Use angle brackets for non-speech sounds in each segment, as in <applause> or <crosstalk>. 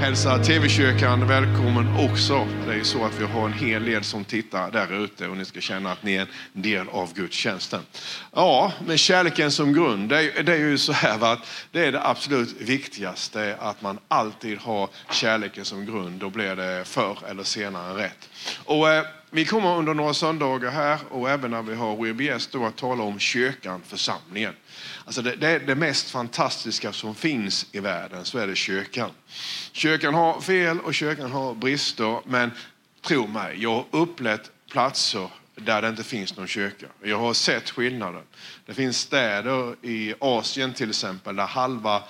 hälsa TV-kyrkan välkommen också. Det är ju så att vi har en hel del som tittar där ute och ni ska känna att ni är en del av gudstjänsten. Ja, med kärleken som grund. Det är, det är ju så här va, att det är det absolut viktigaste att man alltid har kärleken som grund. Då blir det förr eller senare rätt. Och, eh, vi kommer under några söndagar här och även när vi har WBS då att tala om kyrkan, församlingen. Alltså det, det, det mest fantastiska som finns i världen så är det kyrkan. Kyrkan har fel och kyrkan har brister men tro mig, jag har upplevt platser där det inte finns någon kyrka. Jag har sett skillnaden. Det finns städer i Asien till exempel där halva,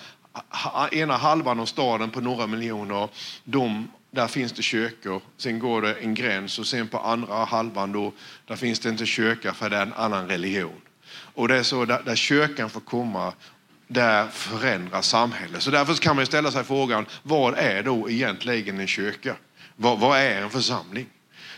ena halvan av staden på några miljoner, de där finns det kyrkor. Sen går det en gräns och sen på andra halvan då, där finns det inte kyrka för det är en annan religion. Och det är så där, där kyrkan får komma, där förändras samhället. Så därför kan man ställa sig frågan, vad är då egentligen en kyrka? Vad, vad är en församling?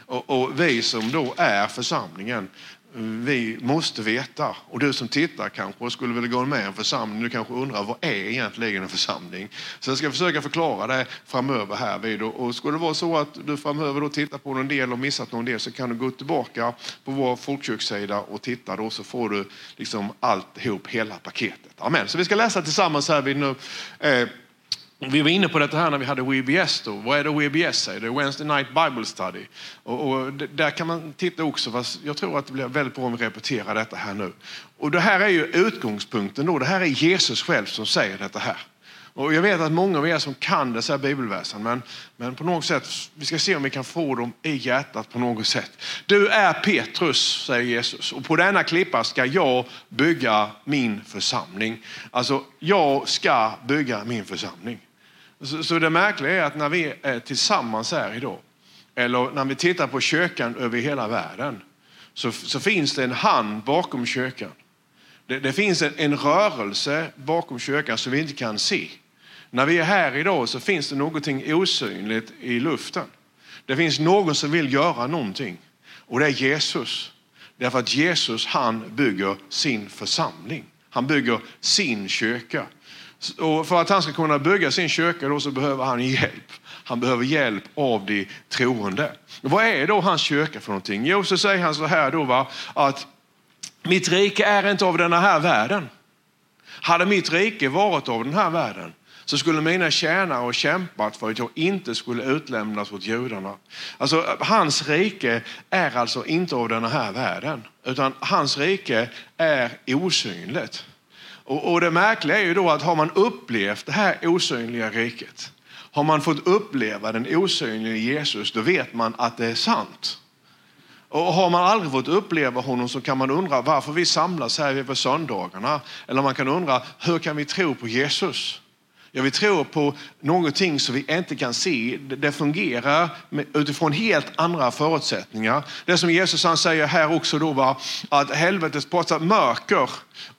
Och, och, vi som då är församlingen, vi måste veta, och du som tittar kanske skulle vilja gå med i en församling, du kanske undrar vad är egentligen en församling? Så jag ska försöka förklara det framöver här vid. Och skulle det vara så att du framöver då tittar på någon del och missat någon del så kan du gå tillbaka på vår folkkyrksida och titta då så får du liksom alltihop, hela paketet. Amen. Så vi ska läsa tillsammans här vid nu. Eh, vi var inne på detta här när vi hade WBS. Då. Vad är det WBS säger? Det är Wednesday Night Bible Study. Och, och, där kan man titta också, fast jag tror att det blir väldigt bra om vi repeterar detta här nu. Och det här är ju utgångspunkten då. Det här är Jesus själv som säger detta här. Och jag vet att många av er som kan dessa bibelversen, men, men på något sätt, vi ska se om vi kan få dem i hjärtat på något sätt. Du är Petrus, säger Jesus, och på denna klippa ska jag bygga min församling. Alltså, jag ska bygga min församling. Så, så det märkliga är att när vi är tillsammans här idag, eller när vi tittar på kyrkan över hela världen, så, så finns det en hand bakom kyrkan. Det, det finns en, en, rörelse bakom kyrkan som vi inte kan se. När vi är här idag så finns det någonting osynligt i luften. Det finns någon som vill göra någonting och det är Jesus. Därför att Jesus han bygger sin församling. Han bygger sin kyrka. Och för att han ska kunna bygga sin kyrka då så behöver han hjälp. Han behöver hjälp av de troende. Vad är då hans kyrka för någonting? Jo, så säger han så här då va, att mitt rike är inte av den här världen. Hade mitt rike varit av den här världen så skulle mina tjänare ha kämpat för att jag inte skulle utlämnas åt judarna. Alltså, hans rike är alltså inte av den här världen, utan hans rike är osynligt. Och, och det märkliga är ju då att har man upplevt det här osynliga riket, har man fått uppleva den osynliga Jesus, då vet man att det är sant. Och har man aldrig fått uppleva honom så kan man undra varför vi samlas här på söndagarna. Eller man kan undra hur kan vi tro på Jesus? Ja, vi tror på någonting som vi inte kan se. Det fungerar utifrån helt andra förutsättningar. Det som Jesus han säger här också då var att helvetets portar, mörker,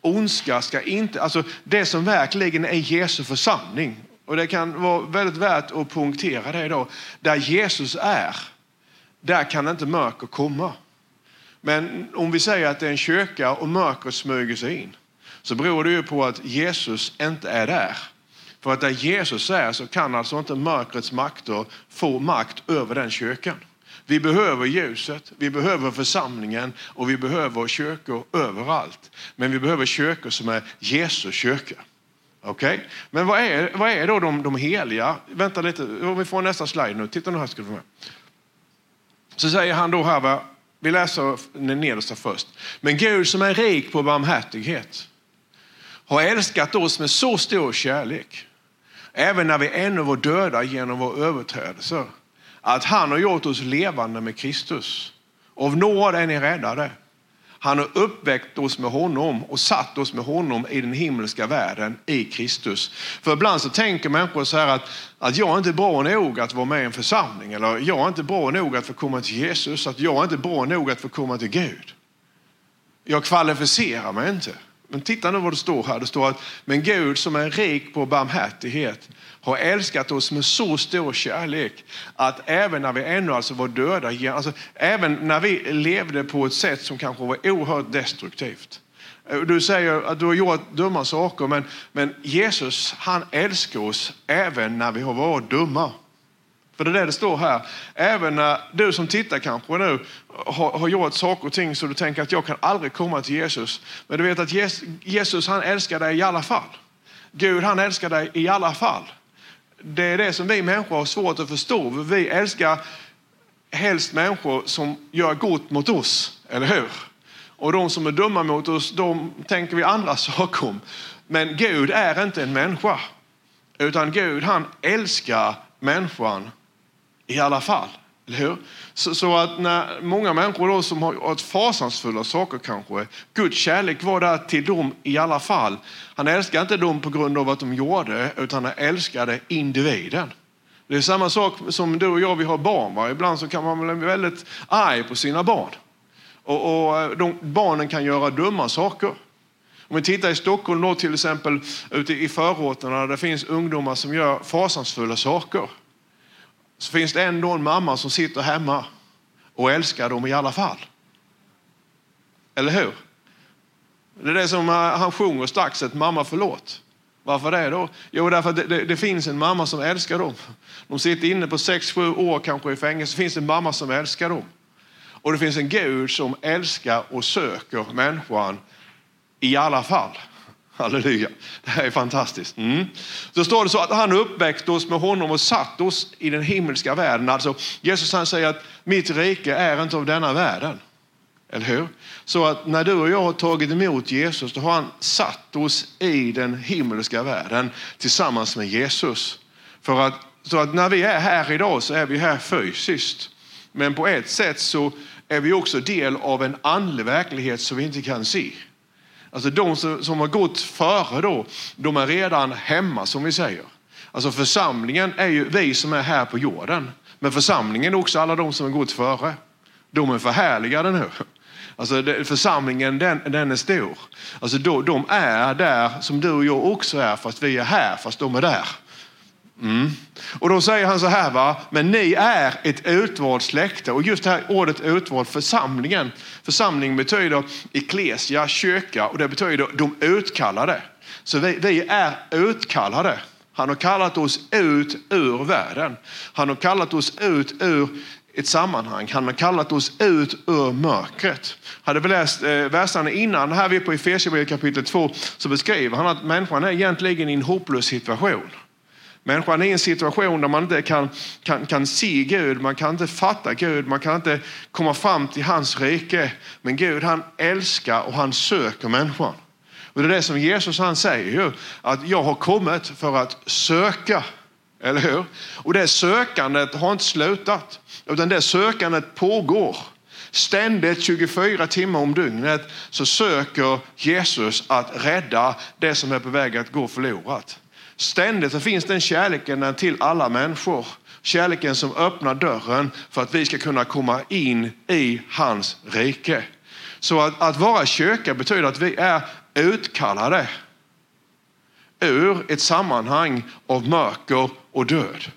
ondska ska inte, alltså det som verkligen är Jesu församling. Och det kan vara väldigt värt att punktera det idag. Där Jesus är, där kan inte mörker komma. Men om vi säger att det är en kyrka och mörker smyger sig in så beror det ju på att Jesus inte är där. För att där Jesus är så kan alltså inte mörkrets makter få makt över den kyrkan. Vi behöver ljuset, vi behöver församlingen och vi behöver kyrkor överallt. Men vi behöver kyrkor som är Jesu kyrka. Okej? Okay? Men vad är, vad är då de, de heliga? Vänta lite, vi får nästa slide nu. Titta nu här ska du få med. Så säger han då här, vi läser den nedersta först. Men Gud som är rik på barmhärtighet har älskat oss med så stor kärlek även när vi ännu var döda genom vår överträdelser, att han har gjort oss levande med Kristus. Av nåd är ni räddade. Han har uppväckt oss med honom och satt oss med honom i den himmelska världen i Kristus. För ibland så tänker människor så här att, att jag är inte bra nog att vara med i en församling. Eller jag är inte bra nog att få komma till Jesus. Att jag är inte bra nog att få komma till Gud. Jag kvalificerar mig inte. Men titta nu vad det står här. Det står att men Gud som är rik på barmhärtighet har älskat oss med så stor kärlek att även när vi ännu alltså var döda, alltså även när vi levde på ett sätt som kanske var oerhört destruktivt, eh, Du säger att du har gjort dumma saker, men, men Jesus han älskar oss även när vi har varit dumma. För det är det det står här. Även när du som tittar kanske nu har, har gjort saker och ting så du tänker att jag kan aldrig komma till Jesus. Men du vet att Jesus han älskar dig i alla fall. Gud han älskar dig i alla fall. Det är det som vi människor har svårt att förstå. Vi älskar helst människor som gör gott mot oss, eller hur? Och de som är dumma mot oss, de tänker vi andra <laughs> saker om. Men Gud är inte en människa. Utan Gud han älskar människan i alla fall. Eller hur? Så, så, att när många människor då som har varit fasansfulla saker kanske, Guds kärlek var där till dem i alla fall. Han älskade inte dem på grund av att de gjorde, utan han älskade individen. Det är samma sak som du och jag, vi har barn. Va? Ibland så kan man bli väldigt arg på sina barn. Och, och eh, de, barnen kan göra dumma saker. Om vi tittar i Stockholm då till exempel ute i förorterna där det finns ungdomar som gör fasansfulla saker så finns det ändå en mamma som sitter hemma och älskar dem i alla fall. Eller hur? Det är det som eh, han sjunger strax, ett mamma förlåt. Varför det då? Jo, därför att det, det, det, finns en mamma som älskar dem. De sitter inne på 6-7 år kanske i fängelse. Det finns en mamma som älskar dem. Och det finns en Gud som älskar och söker människan i alla fall. Halleluja. Det här är fantastiskt. Mm. Så står det så att han uppväckte oss med honom och satt oss i den himmelska världen. Alltså Jesus han säger att mitt rike är inte av denna världen. Eller hur? Så att när du och jag har tagit emot Jesus, då har han satt oss i den himmelska världen tillsammans med Jesus. För att, så att när vi är här idag så är vi här fysiskt. Men på ett sätt så är vi också del av en andlig verklighet som vi inte kan se. Alltså de som, som har gått före då, de är redan hemma som vi säger. Alltså församlingen är ju vi som är här på jorden. Men församlingen är också alla de som har gått före. De är förhärligade nu. Alltså församlingen den, den är stor. Alltså de är där som du och jag också är fast vi är här fast de är där. Mm. Och då säger han så här, va? men ni är ett utvalt släkte. Och just det här ordet utvald, församlingen. Församling betyder eklesia, kyrka och det betyder de utkallade. Så vi, vi är utkallade. Han har kallat oss ut ur världen. Han har kallat oss ut ur ett sammanhang. Han har kallat oss ut ur mörkret. Hade vi läst eh, verserna innan, här vi på Efesierbrevet kapitel 2, så beskriver han att människan är egentligen i en hopplös situation. Människan är i en situation där man inte kan, kan, kan se Gud, man kan inte fatta Gud, man kan inte komma fram till hans rike. Men Gud han älskar och han söker människan. Och det är det som Jesus han säger ju, att jag har kommit för att söka. Eller hur? Och det sökandet har inte slutat, utan det sökandet pågår. Ständigt 24 timmar om dygnet så söker Jesus att rädda det som är på väg att gå förlorat. Ständigt så finns den kärleken till alla människor. Kärleken som öppnar dörren för att vi ska kunna komma in i hans rike. Så att, att vara kyrka betyder att vi är utkallade ur ett sammanhang av mörker och död.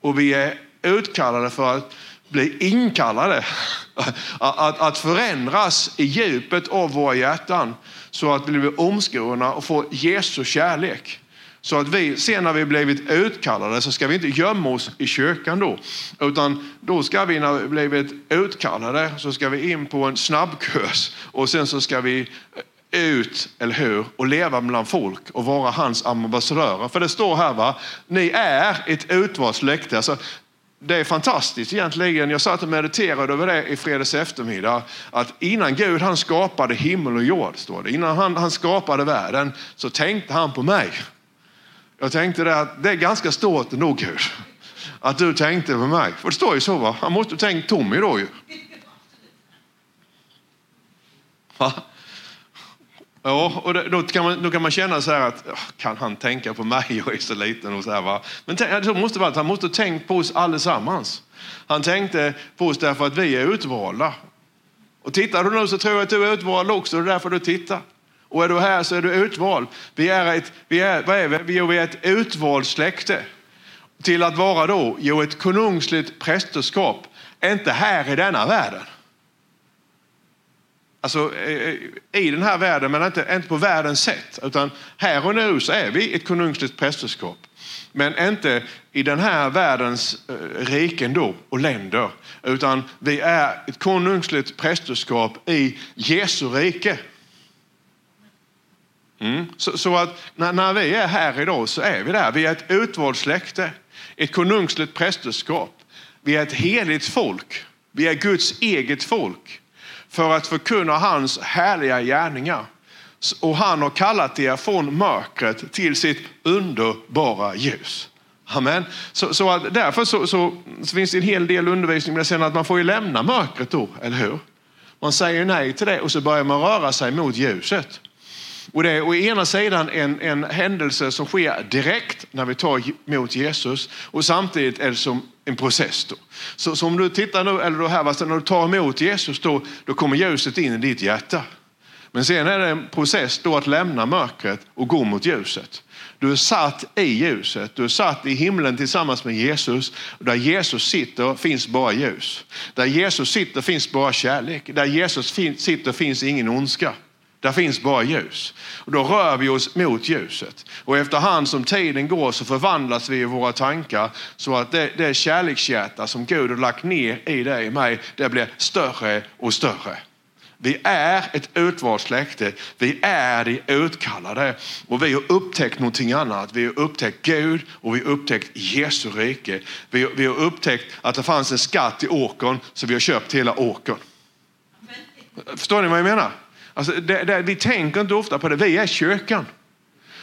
Och vi är utkallade för att bli inkallade. <laughs> Att, att förändras i djupet av våra hjärtan så att vi blir omskurna och får Jesu kärlek. Så att vi sen när vi blivit utkallade så ska vi inte gömma oss i kyrkan då. Utan då ska vi när vi blivit utkallade så ska vi in på en snabbkurs och sen så ska vi ut, eller hur, och leva bland folk och vara hans ambassadörer. För det står här, va? ni är ett utvalt släkte. Alltså, det är fantastiskt egentligen. Jag satt och mediterade över det i fredags eftermiddag. Att innan Gud han skapade himmel och jord, står det. Innan han, han skapade världen så tänkte han på mig. Jag tänkte det att det är ganska stort ändå Gud. Att du tänkte på mig. För det står ju så va? Han måste ha tänkt Tommy då ju. Va? Ja, och då kan, man, då kan man känna så här att kan han tänka på mig? Jag är så liten och så här va. Men så måste vara att han måste ha tänkt på oss allesammans. Han tänkte på oss därför att vi är utvalda. Och tittar du nu så tror jag att du är utvald också. Det är därför du tittar. Och är du här så är du utvald. Vi är ett, vi är, vad är vi? Vi är ett utvalt släkte. Till att vara då, jo ett konungsligt prästerskap. Inte här i denna världen. Alltså i den här världen, men inte, inte på världens sätt. Utan här och nu så är vi ett konungsligt prästerskap. Men inte i den här världens eh, riken då och länder. Utan vi är ett konungsligt prästerskap i Jesu rike. Mm. Så, så, att när, när, vi är här idag så är vi där. Vi är ett utvalt släkte, ett konungsligt prästerskap. Vi är ett heligt folk. Vi är Guds eget folk för att förkunna hans härliga gärningar. Och han har kallat er från mörkret till sitt underbara ljus. Amen. Så, så att därför så, så, så, finns det en hel del undervisning men sen att man får ju lämna mörkret då, eller hur? Man säger nej till det och så börjar man röra sig mot ljuset. Och det är å ena sidan en, en händelse som sker direkt när vi tar emot Jesus och samtidigt är det som en process. Då. Så, så om du tittar nu, eller då här, när du tar emot Jesus då, då kommer ljuset in i ditt hjärta. Men sen är det en process då att lämna mörkret och gå mot ljuset. Du är satt i ljuset, du är satt i himlen tillsammans med Jesus. Där Jesus sitter finns bara ljus. Där Jesus sitter finns bara kärlek. Där Jesus sitter finns ingen ondska. Där finns bara ljus. Och då rör vi oss mot ljuset. Och efterhand som tiden går så förvandlas vi i våra tankar så att det, det kärlekshjärta som Gud har lagt ner i dig och mig, det blir större och större. Vi är ett utvalt släkte. Vi är de utkallade. Och vi har upptäckt någonting annat. Vi har upptäckt Gud och vi har upptäckt Jesu rike. Vi, vi har upptäckt att det fanns en skatt i åkern så vi har köpt hela åkern. Förstår ni vad jag menar? Alltså, det, det, vi tänker inte ofta på det. Vi är kyrkan.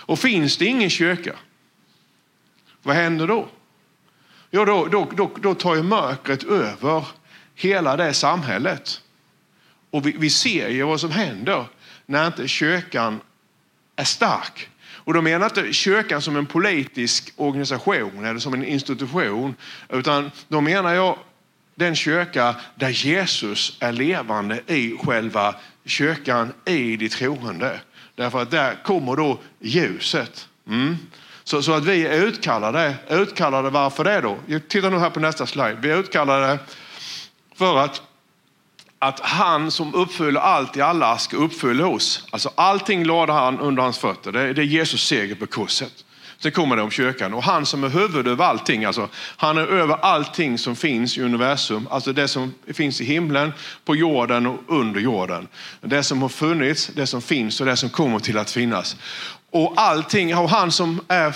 Och finns det ingen kyrka, vad händer då? Jo, då, då, då, då tar ju mörkret över hela det samhället. Och vi, vi ser ju vad som händer när inte kyrkan är stark. Och då menar jag inte kyrkan som en politisk organisation eller som en institution, utan då menar jag den kyrka där Jesus är levande i själva kyrkan, i de troende. Därför att där kommer då ljuset. Mm. Så, så, att vi är utkallade. Utkallade varför det då? Titta nu här på nästa slide. Vi är utkallade för att att han som uppfyller allt i alla ska uppfylla oss. Alltså allting lade han under hans fötter. Det, är Jesus seger på korset. Sen kommer det om kyrkan. Och han som är huvud över allting, alltså, han är över allting som finns i universum. Alltså det som finns i himlen, på jorden och under jorden. Det som har funnits, det som finns och det som kommer till att finnas. Och allting, och han som är,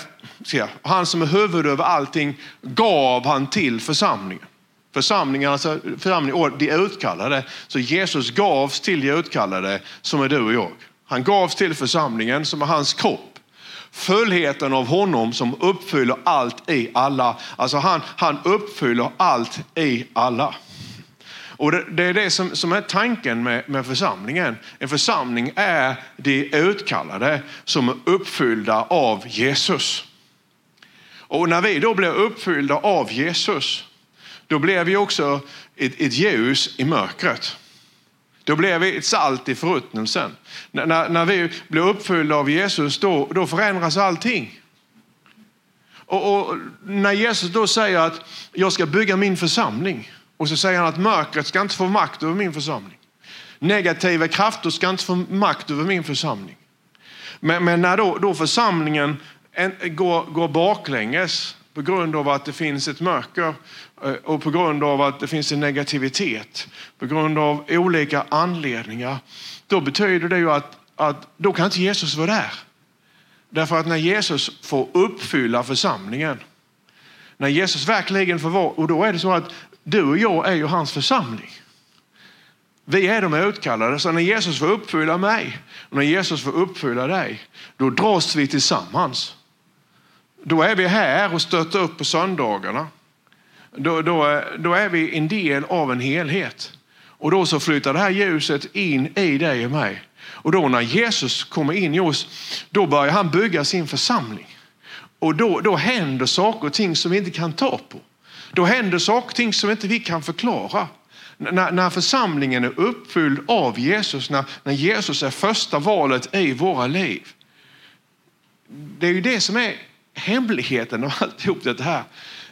han som är huvud över allting gav han till församlingen. Församlingen, alltså församling, och de utkallade. Så Jesus gavs till de utkallade som är du och jag. Han gavs till församlingen som är hans kropp. Fullheten av honom som uppfyller allt i alla. Alltså han, han uppfyller allt i alla. Och det, det är det som, som, är tanken med, med församlingen. En församling är de utkallade som är uppfyllda av Jesus. Och när vi då blir uppfyllda av Jesus då blir vi också ett, ett ljus i mörkret. Då blev vi ett salt i förruttnelsen. När, när, när vi blir uppfyllda av Jesus, då, då förändras allting. Och, och, när Jesus då säger att jag ska bygga min församling och så säger han att mörkret ska inte få makt över min församling. Negativa krafter ska inte få makt över min församling. Men, men när då, då församlingen en, går, går baklänges på grund av att det finns ett mörker eh, och på grund av att det finns en negativitet, på grund av olika anledningar, då betyder det ju att, att då kan inte Jesus vara där. Därför att när Jesus får uppfylla församlingen, när Jesus verkligen får vara, och då är det så att du och jag är ju hans församling. Vi är de utkallade, så när Jesus får uppfylla mig och när Jesus får uppfylla dig, då dras vi tillsammans. Då är vi här och stöttar upp på söndagarna. Då, då, då är vi en del av en helhet. Och då så flyttar det här ljuset in i dig och mig. Och då när Jesus kommer in i oss, då börjar han bygga sin församling. Och då, då händer saker och ting som vi inte kan ta på. Då händer saker och ting som inte vi kan förklara. När, när församlingen är uppfylld av Jesus, när, när Jesus är första valet i våra liv. Det är ju det som är hemligheten av <laughs> alltihop det här.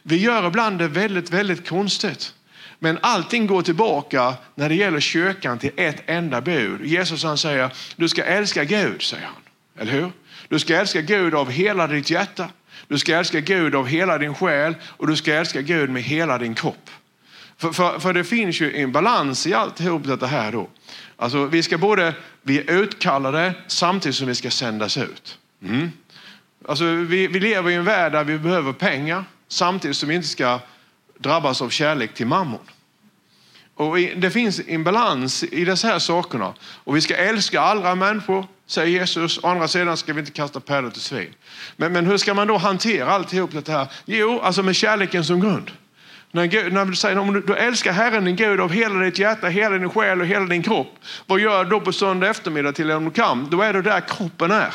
Vi gör ibland det väldigt, väldigt konstigt. Men allting går tillbaka när det gäller kyrkan till ett enda bud. Jesus han säger, du ska älska Gud, säger han. Eller hur? Du ska älska Gud av hela ditt hjärta. Du ska älska Gud av hela din själ och du ska älska Gud med hela din kropp. För, för, för det finns ju en balans i alltihop det här då. Alltså vi ska både, vi är utkallade samtidigt som vi ska sändas ut. Mm. Alltså vi, vi lever i en värld där vi behöver pengar samtidigt som vi inte ska drabbas av kärlek till mammon. Och det finns en balans i dessa här sakerna. Och vi ska älska alla människor, säger Jesus. Å andra sidan ska vi inte kasta pärlor till svin. Men, men hur ska man då hantera alltihop det här? Jo, alltså med kärleken som grund. När, Gud, när du säger om du, du älskar Herren din Gud av hela ditt hjärta, hela din själ och hela din kropp. Vad gör du då på söndag eftermiddag till en kan? Då är du där kroppen är.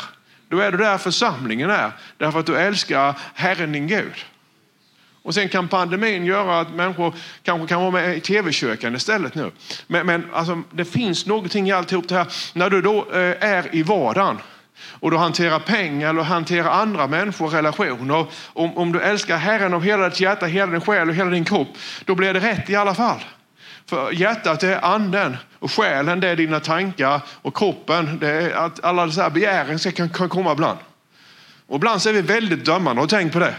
Då är du där församlingen är. Därför att du älskar Herren din Gud. Och sen kan pandemin göra att människor kanske kan vara med i tv-köken istället nu. Men, men alltså, det finns någonting i alltihop det här. När du då eh, är i vardagen och du hanterar pengar eller hanterar andra människor, relationer. Om, om du älskar Herren av hela ditt hjärta, hela din själ och hela din kropp, då blir det rätt i alla fall. För hjärtat är anden och själen det är dina tankar och kroppen det är att alla dessa begären ska kan, kan komma ibland. Och ibland så är vi väldigt dömande och tänk på det.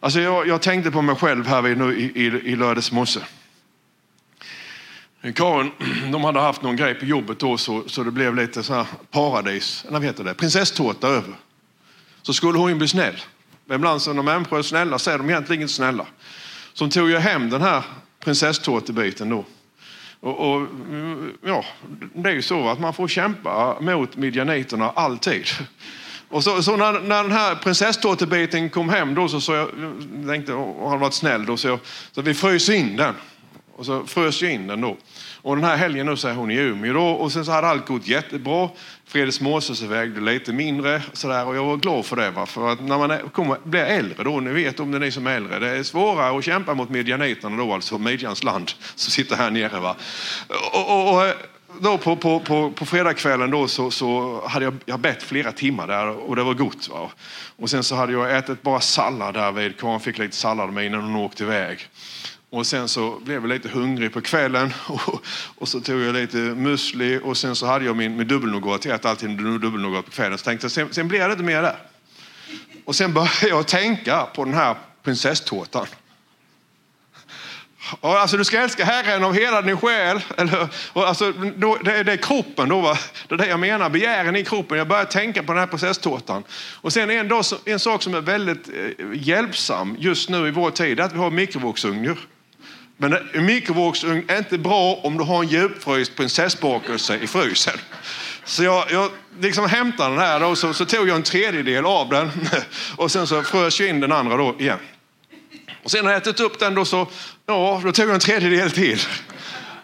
Alltså jag, jag tänkte på mig själv här vid, nu, i, i, i lördags morse. Karin, <clears throat> de hade haft någon grej på jobbet då så, så det blev lite så här paradis, eller vad heter det, prinsesstårta över. Så skulle hon bli snäll. Men ibland så när människor är snälla så är de egentligen inte snälla. Så hon tog ju hem den här prinsesstårtebiten då. Och, och, ja, det är ju så att man får kämpa mot midjaniterna alltid. Och så, så när, när, den här prinsesstårtebiten kom hem då så, så jag, jag tänkte, och han varit snäll då, så, jag, så vi frös in den. Och så frös jag in den då. Och den här helgen då så är hon i Umeå då och sen så hade allt gått jättebra. Fredrik Mårses vägde lite mindre sådär och jag var glad för det. Va? För att när man är, kommer, blir äldre då, ni vet om det är ni som är äldre, det är svårare att kämpa mot midjaniterna då, alltså Midjans land <laughs> som sitter här nere. Va? Och, och, och eh, då på, på, på, på fredagskvällen då så, så hade jag, jag bett flera timmar där och det var gott. Va? Och sen så hade jag ätit bara sallad där vid, Karin fick lite sallad med innan hon åkte iväg. Och sen så blev jag lite hungrig på kvällen <laughs> och, och så tog jag lite müsli och sen så hade jag min, min dubbelnougat. Jag äter alltid dubbelnougat på kvällen. Så tänkte jag, sen, sen blev det inte mer där. Och sen började jag tänka på den här prinsesstårtan. Och alltså, du ska älska Herren av hela din själ. Eller, och alltså, då, det, det, är kroppen. Då, va? Det är det jag menar, begären i kroppen. Jag börjar tänka på den här prinsesstårtan. Och sen en, dag, en sak som är väldigt eh, hjälpsam just nu i vår tid är att vi har mikrovågsugnar. Men en mikrovågsugn är inte bra om du har en djupfryst prinsessbakelse i frysen. Så jag, jag liksom hämtade den här och så, så, tog jag en tredjedel av den <laughs> och sen så frös jag in den andra då igen. Och sen när jag ätit upp den då så, ja, då tog jag en tredjedel till.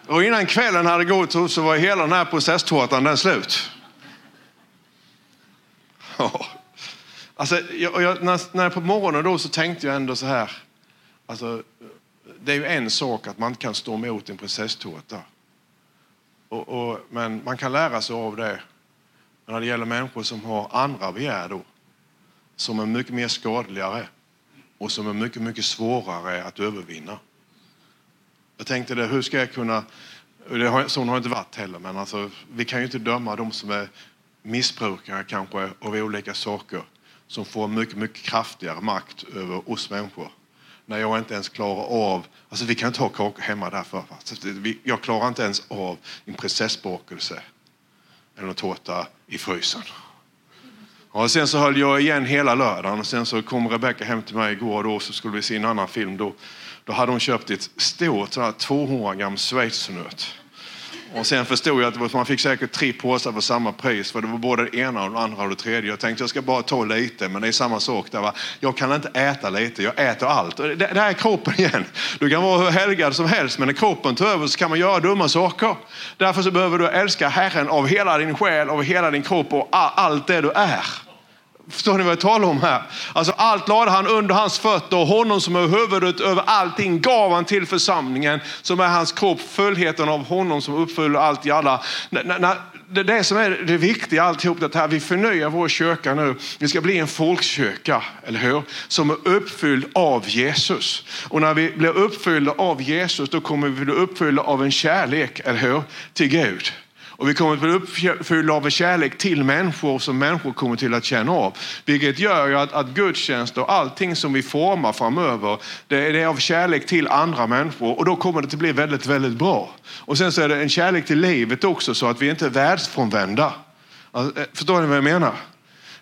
Och innan kvällen hade gått så var hela den här prinsesstårtan den slut. Ja. Alltså, jag, jag, när, när på morgonen då så tänkte jag ändå så här. Alltså, det är ju en sak att man inte kan stå emot en prinsesstårta. Och, och, men man kan lära sig av det. Men när det gäller människor som har andra begär då, som är mycket mer skadligare och som är mycket, mycket svårare att övervinna. Jag tänkte det, hur ska jag kunna, det har, så har det inte varit heller, men alltså, vi kan ju inte döma de som är missbrukare kanske av olika saker som får mycket, mycket kraftigare makt över oss människor när jag inte ens klarar av, alltså vi kan inte ha kakor hemma därför. Jag klarar inte ens av en prinsessbakelse eller en tårta i frysen. Och sen så höll jag igen hela lördagen och sen så kom Rebecca hem till mig igår då så skulle vi se en annan film då. Då hade hon köpt ett stort 200 gram schweizernöt. Och sen förstod jag att man fick säkert tre påsar för samma pris, för det var både det ena och det andra och det tredje. Jag tänkte jag ska bara ta lite, men det är samma sak där. Va? Jag kan inte äta lite, jag äter allt. Det, det här är kroppen igen. Du kan vara hur helgad som helst, men när kroppen tar över så kan man göra dumma saker. Därför så behöver du älska Herren av hela din själ, av hela din kropp och allt det du är. Förstår ni vad jag talar om här? Alltså allt lade han under hans fötter och honom som är huvudet över allting gav han till församlingen som är hans kropp, fullheten av honom som uppfyller allt i alla. Det är det, det som är det viktiga alltihop det här, vi förnyar vår kyrka nu. Vi ska bli en folkkyrka, eller hur? Som är uppfylld av Jesus. Och när vi blir uppfyllda av Jesus, då kommer vi bli uppfyllda av en kärlek, eller hur? Till Gud. Och vi kommer att bli uppfyllda av en kärlek till människor som människor kommer till att känna av. Vilket gör att, att gudstjänster och allting som vi formar framöver, det är, det är av kärlek till andra människor och då kommer det att bli väldigt, väldigt bra. Och sen så är det en kärlek till livet också så att vi inte är världsfrånvända. Alltså, eh, förstår ni vad jag menar?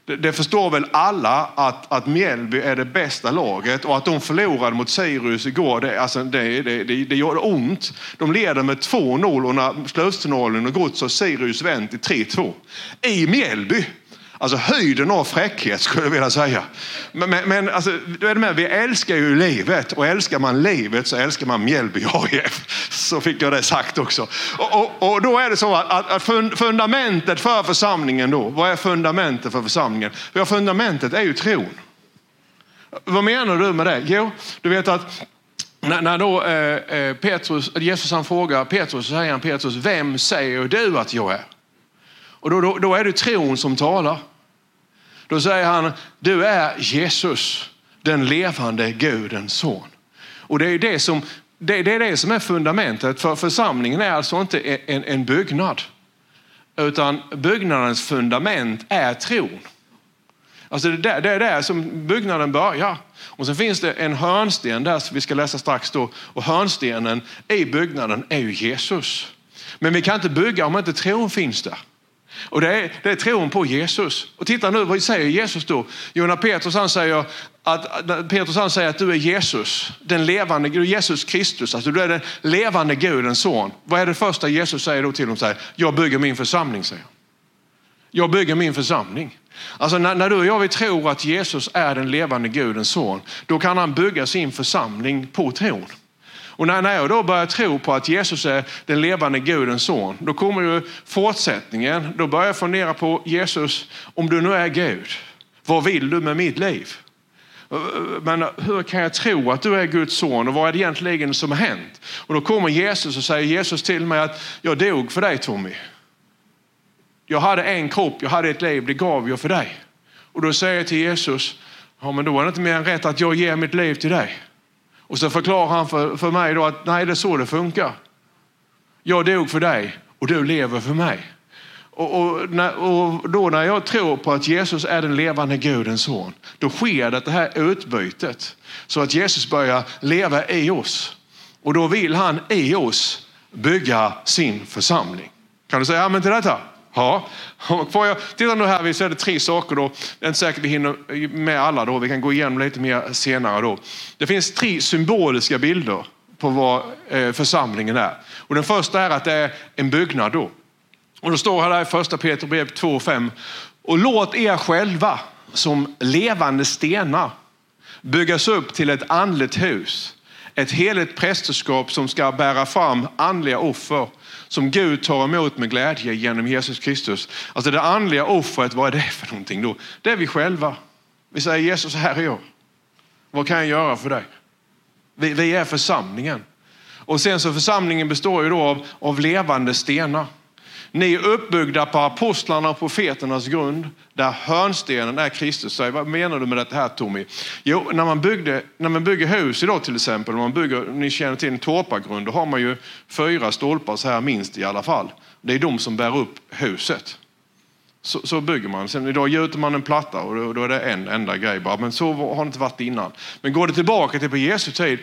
Det, det förstår väl alla att, att Mjällby är det bästa laget och att de förlorade mot Sirius igår, det, alltså, det, det, det, det gör ont. De leder med 2-0 och när slutsignalen har gått så har Sirius vänt i 3-2. I Mjällby! Alltså höjden av fräckhet skulle jag vilja säga. Men, men, men alltså, du är med, vi älskar ju livet och älskar man livet så älskar man Mjällby AIF. Så fick jag det sagt också. Och, och, och då är det så att, att, fundamentet för församlingen då, vad är fundamentet för församlingen? Ja, fundamentet är ju tron. Vad menar du med det? Jo, du vet att när, när då eh, eh Petrus, Jesus han frågar Petrus, så säger han Petrus, vem säger du att jag är? Och då, då, då är det tron som talar. Då säger han, du är Jesus, den levande Gudens son. Och det är det som, det, det, är, det som är fundamentet, för församlingen är alltså inte en, en byggnad. Utan byggnadens fundament är tron. Alltså det, är där, det är som byggnaden börjar. Och sen finns det en hörnsten där som vi ska läsa strax då. Och hörnstenen i byggnaden är ju Jesus. Men vi kan inte bygga om inte tron finns där. Och det är, det är tron på Jesus. Och titta nu, vad säger Jesus då? Jo, när Petrus han säger att, Petrus han säger att du är Jesus, den levande, du är Jesus Kristus, alltså du är den levande Gudens son. Vad är det första Jesus säger då till dem? Säger, jag bygger min församling, säger Jag bygger min församling. Alltså när, när du och jag vi tror att Jesus är den levande Gudens son, då kan han bygga sin församling på tron. Och när, jag då börjar tro på att Jesus är den levande Gudens son, då kommer ju fortsättningen. Då börjar jag fundera på Jesus, om du nu är Gud, vad vill du med mitt liv? Men hur kan jag tro att du är Guds son och vad är det egentligen som har hänt? Och då kommer Jesus och säger Jesus till mig att jag dog för dig Tommy. Jag hade en kropp, jag hade ett liv, det gav jag för dig. Och då säger jag till Jesus, ja men då är det inte mer än rätt att jag ger mitt liv till dig. Och så förklarar han för, för mig då att nej, det är så det funkar. Jag dog för dig och du lever för mig. Och, och, när, och, då när jag tror på att Jesus är den levande Gudens son, då sker det, det här utbytet. Så att Jesus börjar leva i oss. Och då vill han i oss bygga sin församling. Kan du säga amen till detta? Ja, får jag, titta nu här, så är det tre saker då. Det är inte säkert vi hinner med alla då. Vi kan gå igenom lite mer senare då. Det finns tre symboliska bilder på vad eh, församlingen är. Och den första är att det är en byggnad då. Och då står här i första Peter brev 2 och 5. Och låt er själva som levande stenar byggas upp till ett andligt hus. Ett heligt prästerskap som ska bära fram andliga offer som Gud tar emot med glädje genom Jesus Kristus. Alltså det andliga offret, vad är det för någonting då? Det är vi själva. Vi säger Jesus, här är jag. Vad kan jag göra för dig? Vi, vi är församlingen. Och sen så församlingen består ju då av, av levande stenar. Ni är uppbyggda på apostlarna och profeternas grund, där hörnstenen är Kristus. Så vad menar du med det här Tommy? Jo, när man, byggde, när man bygger hus idag till exempel, man bygger, ni känner till en torpargrund, då har man ju fyra stolpar så här minst i alla fall. Det är de som bär upp huset. Så, så, bygger man. Sen idag gjuter man en platta och då, då, är det en enda grej bara. Men så har det inte varit innan. Men går det tillbaka till på Jesu tid,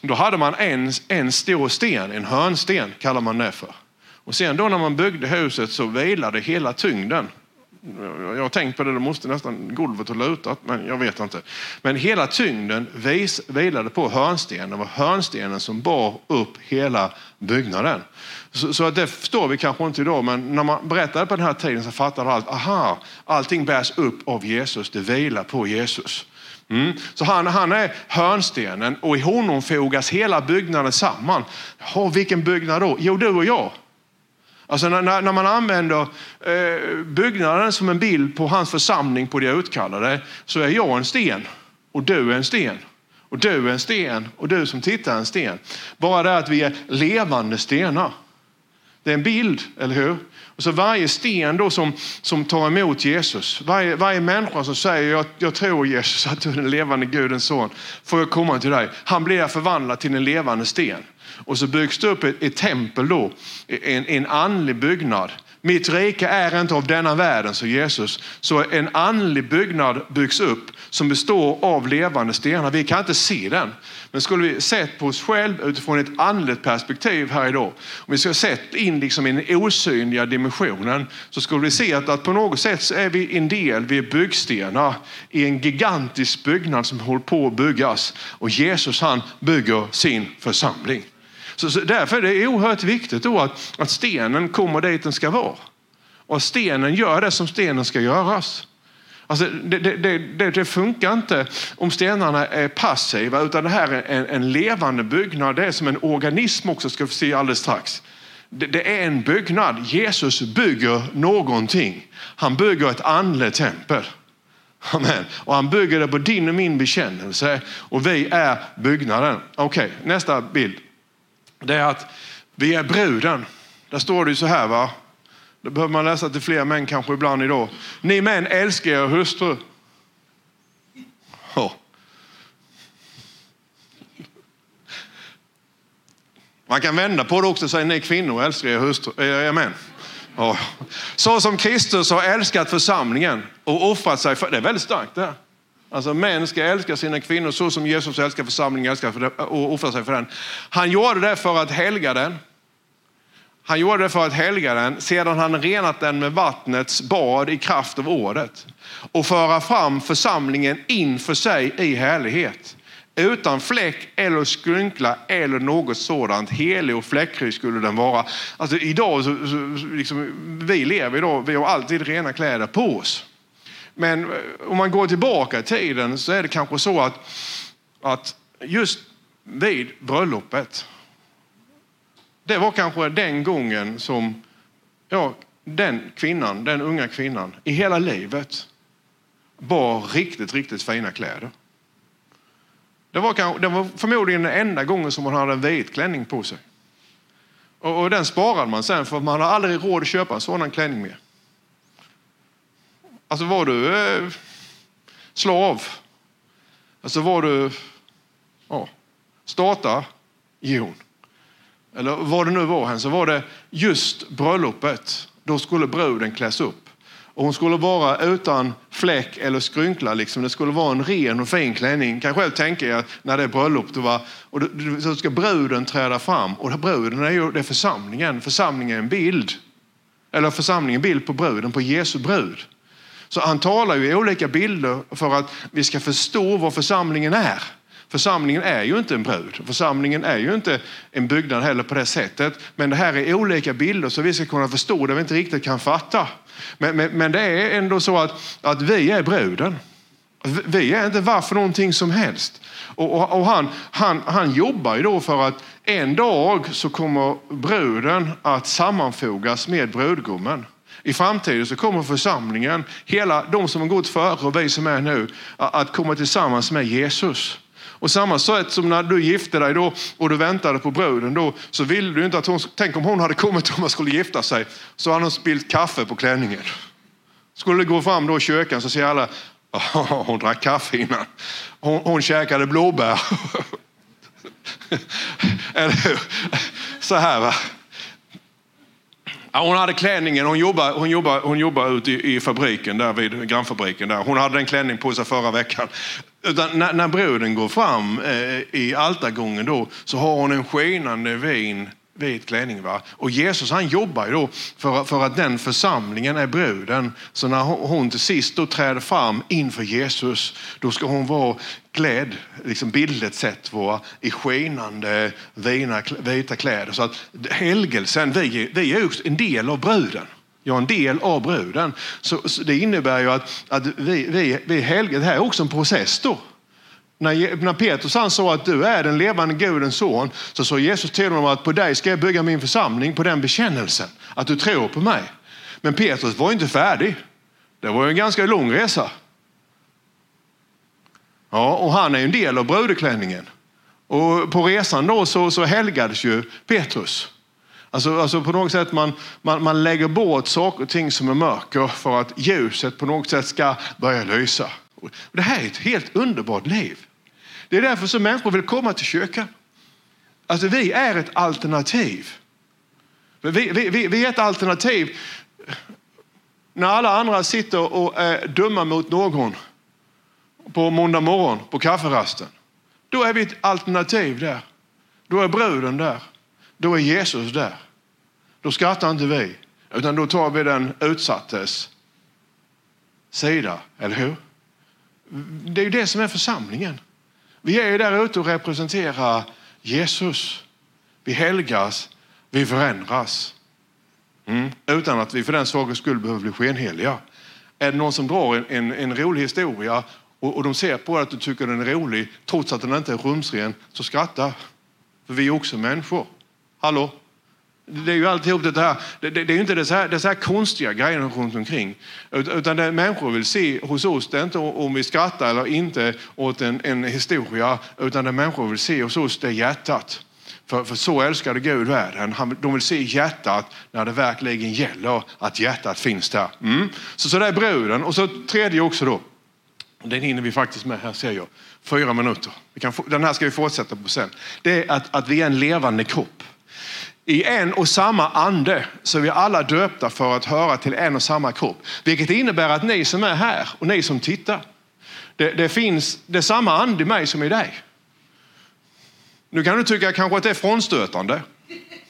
då hade man en, en stor sten, en hörnsten kallar man det för. Och sen då när man byggde huset så vilade hela tyngden. Jag har tänkt på det, då måste nästan golvet ha lutat, men jag vet inte. Men hela tyngden vis, vilade på hörnstenen. Det var hörnstenen som bar upp hela byggnaden. Så, så det förstår vi kanske inte idag, men när man berättade på den här tiden så fattade allt. Aha, allting bärs upp av Jesus, det vilar på Jesus. Mm. Så han, han är hörnstenen och i honom fogas hela byggnaden samman. Oh, vilken byggnad då? Jo, du och jag. Alltså när, när man använder eh, byggnaden som en bild på hans församling, på de utkallade, så är jag en sten och du är en sten. Och du är en sten och du som tittar är en sten. Bara det att vi är levande stenar. Det är en bild, eller hur? Och så varje sten då som, som tar emot Jesus, varje, varje människa som säger jag, jag tror Jesus att du är den levande Gudens son, får jag komma till dig. Han blir förvandlad till en levande sten. Och så byggs det upp ett, ett tempel då, en, en andlig byggnad mitt rike är inte av denna världen, så Jesus. Så en andlig byggnad byggs upp som består av levande stenar. Vi kan inte se den. Men skulle vi sett på oss själv utifrån ett andligt perspektiv här idag. Om vi skulle sett in liksom i den osynliga dimensionen så skulle vi se att, att på något sätt så är vi en del, vi är byggstenar i en gigantisk byggnad som håller på att byggas. Och Jesus han bygger sin församling. Så, så därför är det oerhört viktigt då att, att stenen kommer dit den ska vara. Och stenen gör det som stenen ska göras. Alltså, det, det, det, det, funkar inte om stenarna är passiva utan det här är en, en levande byggnad. Det är som en organism också ska vi se alldeles strax. Det, är en byggnad. Jesus bygger någonting. Han bygger ett andligt tempel. Amen. Och han bygger det på din och min bekännelse och vi är byggnaden. Okej, okay, nästa bild det är att vi är bruden. Där står det så här va. Det behöver man läsa till fler män kanske ibland idag. Ni män älskar er hustru. Oh. Man kan vända på det också och säga ni kvinnor älskar er hustru. Er män. Oh. Så som Kristus har älskat församlingen och offrat sig för. Det är väldigt starkt det här. Alltså män ska älska sina kvinnor så som Jesus älskar församlingen älskar och offrar sig för den. Han gjorde det för att helga den. Han gjorde det för att helga den sedan han renat den med vattnets bad i kraft av ordet och föra fram församlingen inför sig i härlighet. Utan fläck eller skrynkla eller något sådant. Helig och fläckfri skulle den vara. Alltså idag, så, så, liksom, vi lever idag, vi har alltid rena kläder på oss. Men eh, om man går tillbaka i tiden så är det kanske så att, att just vid bröllopet, det var kanske den gången som ja, den kvinnan, den unga kvinnan i hela livet bar riktigt, riktigt fina kläder. Det var, kanske, det var förmodligen den enda gången som hon hade en vit klänning på sig. Och, och den sparade man sen för man har aldrig råd att köpa en sådan klänning mer. Alltså var du eh, slav? Alltså var du ja, starta Jon? Eller vad det nu var hen, så var det just bröllopet. Då skulle bruden kläs upp. Och hon skulle vara utan fläck eller skrynkla. Liksom. Det skulle vara en ren och fin klänning. Kan själv tänka er när det är bröllop. Då var, och då, så ska bruden träda fram. Och bruden är ju det är församlingen. Församlingen är en bild. Eller församlingen bild på bruden, på Jesu brud. Så han talar ju i olika bilder för att vi ska förstå vad församlingen är. Församlingen är ju inte en brud. Församlingen är ju inte en byggnad heller på det sättet. Men det här är olika bilder så vi ska kunna förstå det vi inte riktigt kan fatta. Men, men, men det är ändå så att, att vi är bruden. Vi är inte varför någonting som helst. Och, och, och, han, han, han jobbar ju då för att en dag så kommer bruden att sammanfogas med brudgummen. I framtiden så kommer församlingen, hela de som har gått före och vi som är nu, att komma tillsammans med Jesus. Och samma sätt som när du gifte dig då och du väntade på bruden då så ville du inte att hon, tänk om hon hade kommit och man skulle gifta sig så hade hon spillt kaffe på klänningen. Skulle du gå fram då i kyrkan så ser alla, oh, hon drack kaffe innan. Hon, hon käkade blåbär. <laughs> Eller hur? Så här va. Ja, hon hade klänningen, hon jobbade, hon jobbar, hon jobbar ute i, i fabriken, där vid grannfabriken. Där. Hon hade en klänning på sig förra veckan. Utan när, när bruden går fram eh, i altargången då, så har hon en skenande vin vit klänning. Va? Och Jesus han jobbar ju då för, för att den församlingen är bruden. Så när hon till sist då träder fram inför Jesus, då ska hon vara klädd, liksom bildligt sett, vara i skinande vina, vita kläder. Så att helgelsen, vi, vi är en del av bruden. Jag är en del av bruden. Så, så det innebär ju att, att vi, vi, vi helgar, det här är också en process då. När, när Petrus han sa att du är den levande Gudens son så sa Jesus till honom att på dig ska jag bygga min församling, på den bekännelsen, att du tror på mig. Men Petrus var inte färdig. Det var en ganska lång resa. Ja, och han är en del av brudeklänningen. Och på resan då så, så helgades ju Petrus. Alltså, alltså på något sätt man, man, man lägger bort saker och ting som är mörker för att ljuset på något sätt ska börja lysa. Det här är ett helt underbart liv. Det är därför som människor vill komma till kyrkan. Alltså vi är ett alternativ. Vi, vi, vi, vi är ett alternativ när alla andra sitter och eh, är dumma mot någon på måndag morgon på kafferasten. Då är vi ett alternativ där. Då är bruden där. Då är Jesus där. Då skrattar inte vi, utan då tar vi den utsattes sida, eller hur? Det är ju det som är församlingen. Vi är ju där ute och representerar Jesus. Vi helgas, vi förändras. Mm. Utan att vi för den sakens skull behöver bli skenheliga. Är det någon som drar en, en, en rolig historia och, och, de ser på att du tycker den är rolig trots att den inte är rumsren, så skratta. För vi är också människor. Hallå? Det är ju alltihop det här. Det, det, det är ju inte dessa här, här konstiga grejerna runt omkring. Utan det människor vill se hos oss, det är inte om vi skrattar eller inte åt en, en historia. Utan det människor vill se hos oss, det är hjärtat. För, för så älskade Gud världen. Han, de vill se hjärtat när det verkligen gäller att hjärtat finns där. Mm. Så, så det är bruden. Och så tredje också då. Den hinner vi faktiskt med här ser jag. Fyra minuter. Vi kan, den här ska vi fortsätta på sen. Det är att, att vi är en levande kropp. I en och samma ande så är vi alla döpta för att höra till en och samma kropp. Vilket innebär att ni som är här och ni som tittar. Det, det finns det är samma ande i mig som i dig. Nu kan du tycka kanske att det är frånstötande.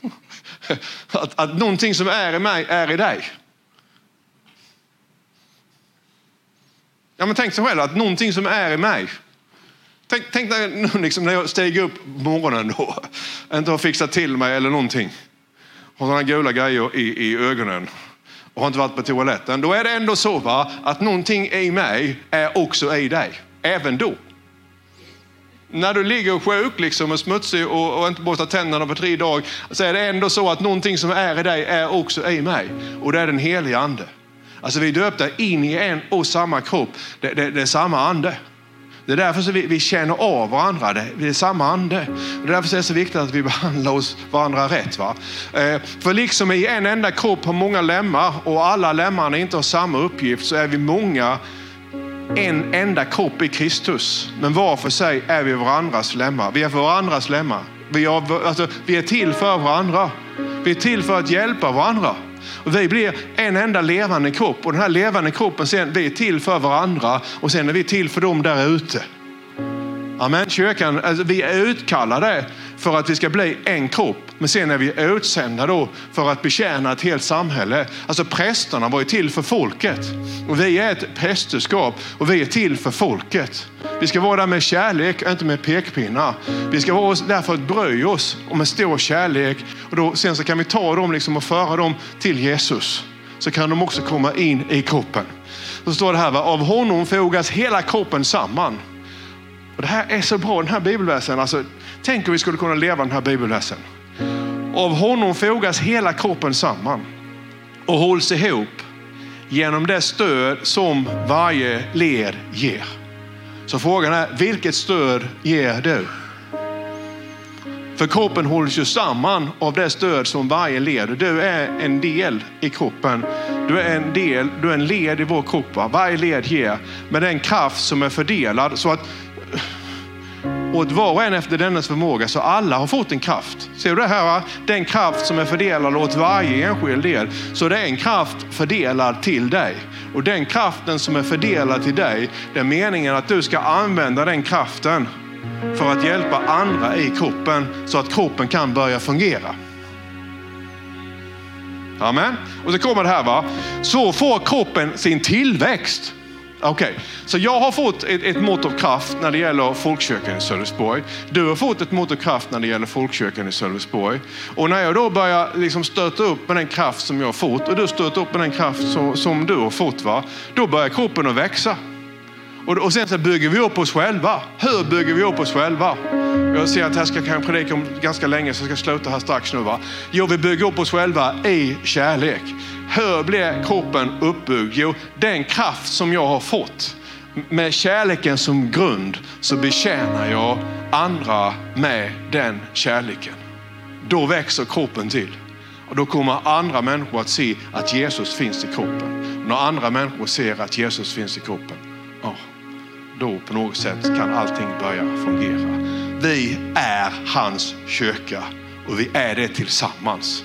<laughs> Att, att någonting som är i mig är i dig. Ja, men tänk dig själv att någonting som är i mig. Tänk, tänk när, <laughs> liksom när jag steg upp på morgonen då, inte har fixat till mig eller någonting. Har sådana gula grejer i, i ögonen och har inte varit på toaletten. Då är det ändå så va, att någonting i mig är också i dig, även då. När du ligger sjuk liksom, och smutsig och, och inte borstar tänderna på tre dagar så är det ändå så att någonting som är i dig är också i mig. Och det är den heliga ande. Alltså vi är döpta in i en och samma kropp. Det, det, det är samma ande. Det är därför så vi, vi känner av varandra. Det, det är samma ande. Det är därför som det är så viktigt att vi <laughs> behandlar oss varandra rätt. Va? Eh, för liksom i en enda kropp har många lemmar och alla lemmarna inte har samma uppgift så är vi många en enda kropp i Kristus. Men var för sig är vi varandras lemmar. Vi är varandras lemmar. Vi, har, alltså, vi är till för varandra. Vi är till för att hjälpa varandra. Och vi blir en enda levande kropp och den här levande kroppen sen, vi är till för varandra och sen är vi till för dem där ute. Amen. Kyrkan, alltså, vi är utkallade för att vi ska bli en kropp. Men sen är vi utsända då för att betjäna ett helt samhälle. Alltså prästerna var ju till för folket. Och vi är ett prästerskap och vi är till för folket. Vi ska vara där med kärlek, inte med pekpinnar. Vi ska vara där för att bry oss och med stor kärlek. Och då, sen så kan vi ta dem liksom och föra dem till Jesus. Så kan de också komma in i kroppen. Så står det här, va? av honom fogas hela kroppen samman och det här är så bra, den här bibelversen. Alltså, tänk om vi skulle kunna leva den här bibelversen. Av honom fogas hela kroppen samman och hålls ihop genom det stöd som varje led ger. Så frågan är, vilket stöd ger du? För kroppen hålls ju samman av det stöd som varje led. Du är en del i kroppen. Du är en del, du är en led i vår kropp. Varje led ger med den kraft som är fördelad så att åt var och en efter dennes förmåga, så alla har fått en kraft. Ser du det här? Den kraft som är fördelad åt varje enskild del. Så det är en kraft fördelad till dig. Och den kraften som är fördelad till dig, det är meningen att du ska använda den kraften för att hjälpa andra i kroppen så att kroppen kan börja fungera. Amen. Och så kommer det här va. Så får kroppen sin tillväxt. Okej, okay. så jag har fått ett, ett mått av kraft när det gäller folkkyrkan i Sölvesborg. Du har fått ett mått av kraft när det gäller folkkyrkan i Sölvesborg. Och när jag då börjar liksom stöta upp med den kraft som jag har fått och du stöter upp med den kraft som, som du har fått, va? då börjar kroppen att växa. Och, och sen så bygger vi upp oss själva. Hur bygger vi upp oss själva? Jag ser att här ska jag predika om ganska länge så jag ska sluta här strax nu. Va? Jo, vi bygger upp oss själva i kärlek. Hur blir kroppen uppbyggd? Jo, den kraft som jag har fått med kärleken som grund så betjänar jag andra med den kärleken. Då växer kroppen till. Och då kommer andra människor att se att Jesus finns i kroppen. När andra människor ser att Jesus finns i kroppen, ja, då på något sätt kan allting börja fungera. Vi är hans kyrka och vi är det tillsammans.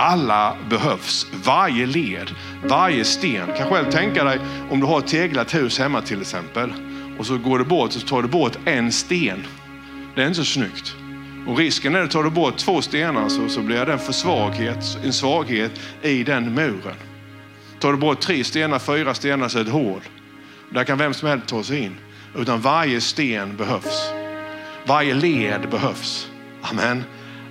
Alla behövs, varje led, varje sten. Kan själv tänka dig om du har ett teglat hus hemma till exempel och så går det bort så tar du bort en sten. Det är inte så snyggt. Och risken är att tar du bort två stenar så, så blir det en, försvaghet, en svaghet i den muren. Tar du bort tre stenar, fyra stenar så är det ett hål. Där kan vem som helst ta sig in. Utan varje sten behövs. Varje led behövs. Amen.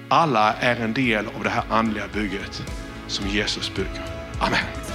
Alla är en del av det här andliga bygget som Jesus bygger. Amen.